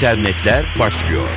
internetler başlıyor.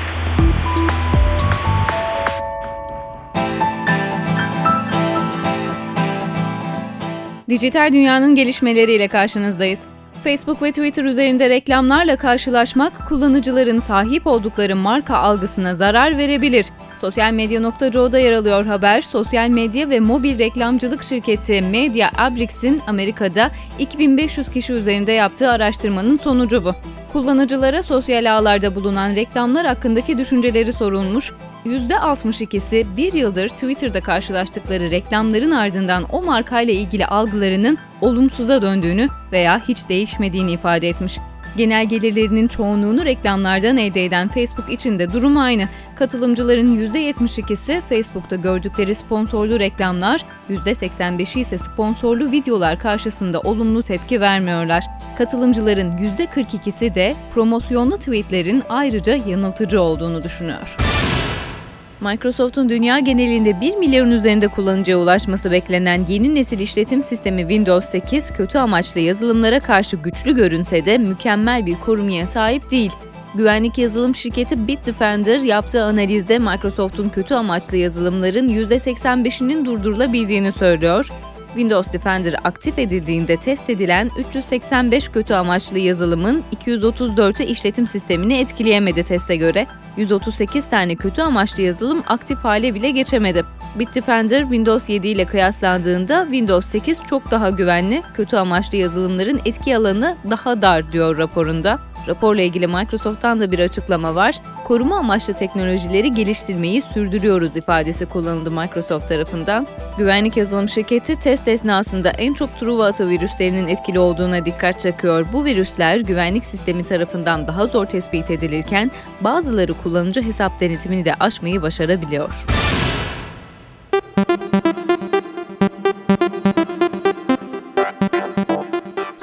Dijital dünyanın gelişmeleriyle karşınızdayız. Facebook ve Twitter üzerinde reklamlarla karşılaşmak kullanıcıların sahip oldukları marka algısına zarar verebilir. Sosyalmedya.co'da yer alıyor haber. Sosyal medya ve mobil reklamcılık şirketi Media Abrix'in Amerika'da 2500 kişi üzerinde yaptığı araştırmanın sonucu bu. Kullanıcılara sosyal ağlarda bulunan reklamlar hakkındaki düşünceleri sorulmuş. %62'si bir yıldır Twitter'da karşılaştıkları reklamların ardından o markayla ilgili algılarının olumsuza döndüğünü veya hiç değişmediğini ifade etmiş. Genel gelirlerinin çoğunluğunu reklamlardan elde eden Facebook için de durum aynı. Katılımcıların %72'si Facebook'ta gördükleri sponsorlu reklamlar, %85'i ise sponsorlu videolar karşısında olumlu tepki vermiyorlar. Katılımcıların %42'si de promosyonlu tweetlerin ayrıca yanıltıcı olduğunu düşünüyor. Microsoft'un dünya genelinde 1 milyarın üzerinde kullanıcıya ulaşması beklenen yeni nesil işletim sistemi Windows 8 kötü amaçlı yazılımlara karşı güçlü görünse de mükemmel bir korumaya sahip değil. Güvenlik yazılım şirketi Bitdefender yaptığı analizde Microsoft'un kötü amaçlı yazılımların %85'inin durdurulabildiğini söylüyor Windows Defender aktif edildiğinde test edilen 385 kötü amaçlı yazılımın 234'ü işletim sistemini etkileyemedi teste göre. 138 tane kötü amaçlı yazılım aktif hale bile geçemedi. Bitdefender Windows 7 ile kıyaslandığında Windows 8 çok daha güvenli, kötü amaçlı yazılımların etki alanı daha dar diyor raporunda. Raporla ilgili Microsoft'tan da bir açıklama var. Koruma amaçlı teknolojileri geliştirmeyi sürdürüyoruz ifadesi kullanıldı Microsoft tarafından. Güvenlik yazılım şirketi test esnasında en çok Truva atı virüslerinin etkili olduğuna dikkat çekiyor. Bu virüsler güvenlik sistemi tarafından daha zor tespit edilirken bazıları kullanıcı hesap denetimini de aşmayı başarabiliyor.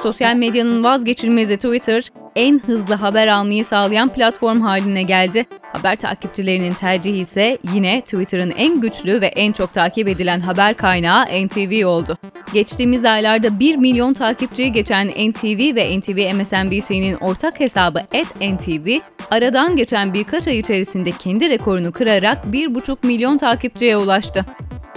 Sosyal medyanın vazgeçilmezi Twitter, en hızlı haber almayı sağlayan platform haline geldi. Haber takipçilerinin tercihi ise yine Twitter'ın en güçlü ve en çok takip edilen haber kaynağı NTV oldu. Geçtiğimiz aylarda 1 milyon takipçiyi geçen NTV ve NTV MSNBC'nin ortak hesabı @ntv aradan geçen birkaç ay içerisinde kendi rekorunu kırarak 1,5 milyon takipçiye ulaştı.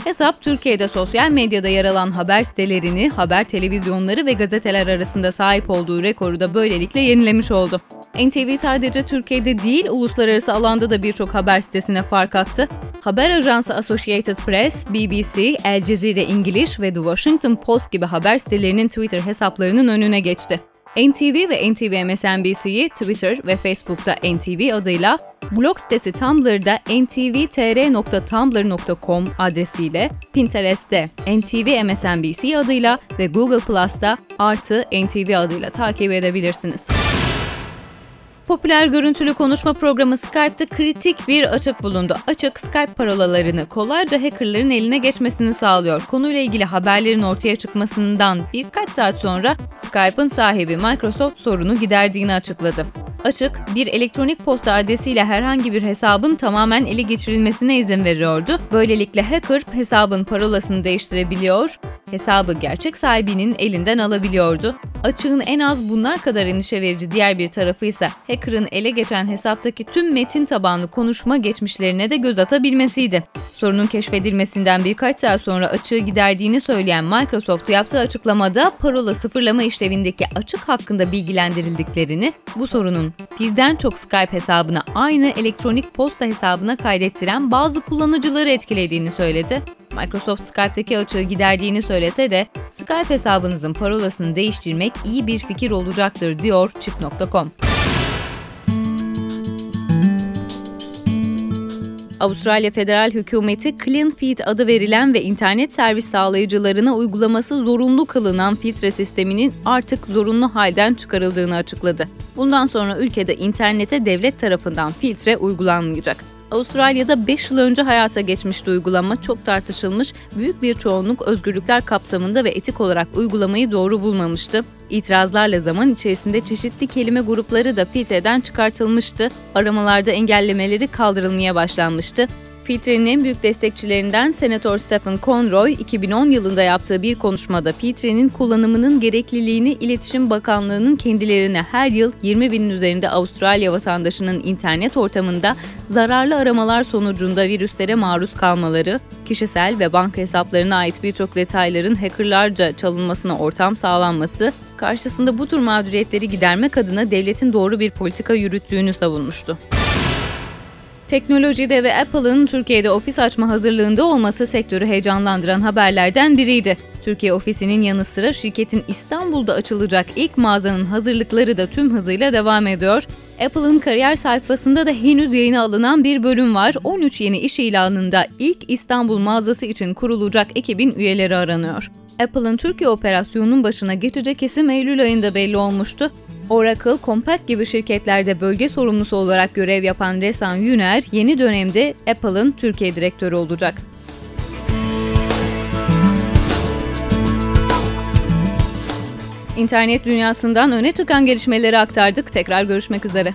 Hesap Türkiye'de sosyal medyada yer alan haber sitelerini, haber televizyonları ve gazeteler arasında sahip olduğu rekoru da böylelikle yenilemiş oldu. NTV sadece Türkiye'de değil, uluslararası alanda da birçok haber sitesine fark attı. Haber ajansı Associated Press, BBC, El Cezire İngiliz ve The Washington Post gibi haber sitelerinin Twitter hesaplarının önüne geçti. NTV ve NTV MSNBC'yi Twitter ve Facebook'ta NTV adıyla, blog sitesi Tumblr'da ntvtr.tumblr.com adresiyle, Pinterest'te NTV MSNBC adıyla ve Google Plus'ta artı NTV adıyla takip edebilirsiniz. Popüler görüntülü konuşma programı Skype'da kritik bir açık bulundu. Açık Skype parolalarını kolayca hackerların eline geçmesini sağlıyor. Konuyla ilgili haberlerin ortaya çıkmasından birkaç saat sonra Skype'ın sahibi Microsoft sorunu giderdiğini açıkladı. Açık, bir elektronik posta adresiyle herhangi bir hesabın tamamen ele geçirilmesine izin veriyordu. Böylelikle hacker hesabın parolasını değiştirebiliyor, hesabı gerçek sahibinin elinden alabiliyordu. Açığın en az bunlar kadar endişe verici diğer bir tarafı ise hacker'ın ele geçen hesaptaki tüm metin tabanlı konuşma geçmişlerine de göz atabilmesiydi. Sorunun keşfedilmesinden birkaç saat sonra açığı giderdiğini söyleyen Microsoft yaptığı açıklamada parola sıfırlama işlevindeki açık hakkında bilgilendirildiklerini, bu sorunun birden çok Skype hesabına aynı elektronik posta hesabına kaydettiren bazı kullanıcıları etkilediğini söyledi. Microsoft Skype'deki açığı giderdiğini söylese de Skype hesabınızın parolasını değiştirmek iyi bir fikir olacaktır diyor Chip.com. Avustralya Federal Hükümeti Clean Feed adı verilen ve internet servis sağlayıcılarına uygulaması zorunlu kılınan filtre sisteminin artık zorunlu halden çıkarıldığını açıkladı. Bundan sonra ülkede internete devlet tarafından filtre uygulanmayacak. Avustralya'da 5 yıl önce hayata geçmişti uygulama çok tartışılmış, büyük bir çoğunluk özgürlükler kapsamında ve etik olarak uygulamayı doğru bulmamıştı. İtirazlarla zaman içerisinde çeşitli kelime grupları da filtreden çıkartılmıştı, aramalarda engellemeleri kaldırılmaya başlanmıştı. Filtre'nin en büyük destekçilerinden Senatör Stephen Conroy, 2010 yılında yaptığı bir konuşmada Filtre'nin kullanımının gerekliliğini İletişim Bakanlığı'nın kendilerine her yıl 20 binin üzerinde Avustralya vatandaşının internet ortamında zararlı aramalar sonucunda virüslere maruz kalmaları, kişisel ve banka hesaplarına ait birçok detayların hackerlarca çalınmasına ortam sağlanması, karşısında bu tür mağduriyetleri gidermek adına devletin doğru bir politika yürüttüğünü savunmuştu. Teknolojide ve Apple'ın Türkiye'de ofis açma hazırlığında olması sektörü heyecanlandıran haberlerden biriydi. Türkiye ofisinin yanı sıra şirketin İstanbul'da açılacak ilk mağazanın hazırlıkları da tüm hızıyla devam ediyor. Apple'ın kariyer sayfasında da henüz yayına alınan bir bölüm var. 13 yeni iş ilanında ilk İstanbul mağazası için kurulacak ekibin üyeleri aranıyor. Apple'ın Türkiye operasyonunun başına geçecek isim Eylül ayında belli olmuştu. Oracle, Compaq gibi şirketlerde bölge sorumlusu olarak görev yapan Resan Yüner, yeni dönemde Apple'ın Türkiye direktörü olacak. İnternet dünyasından öne çıkan gelişmeleri aktardık. Tekrar görüşmek üzere.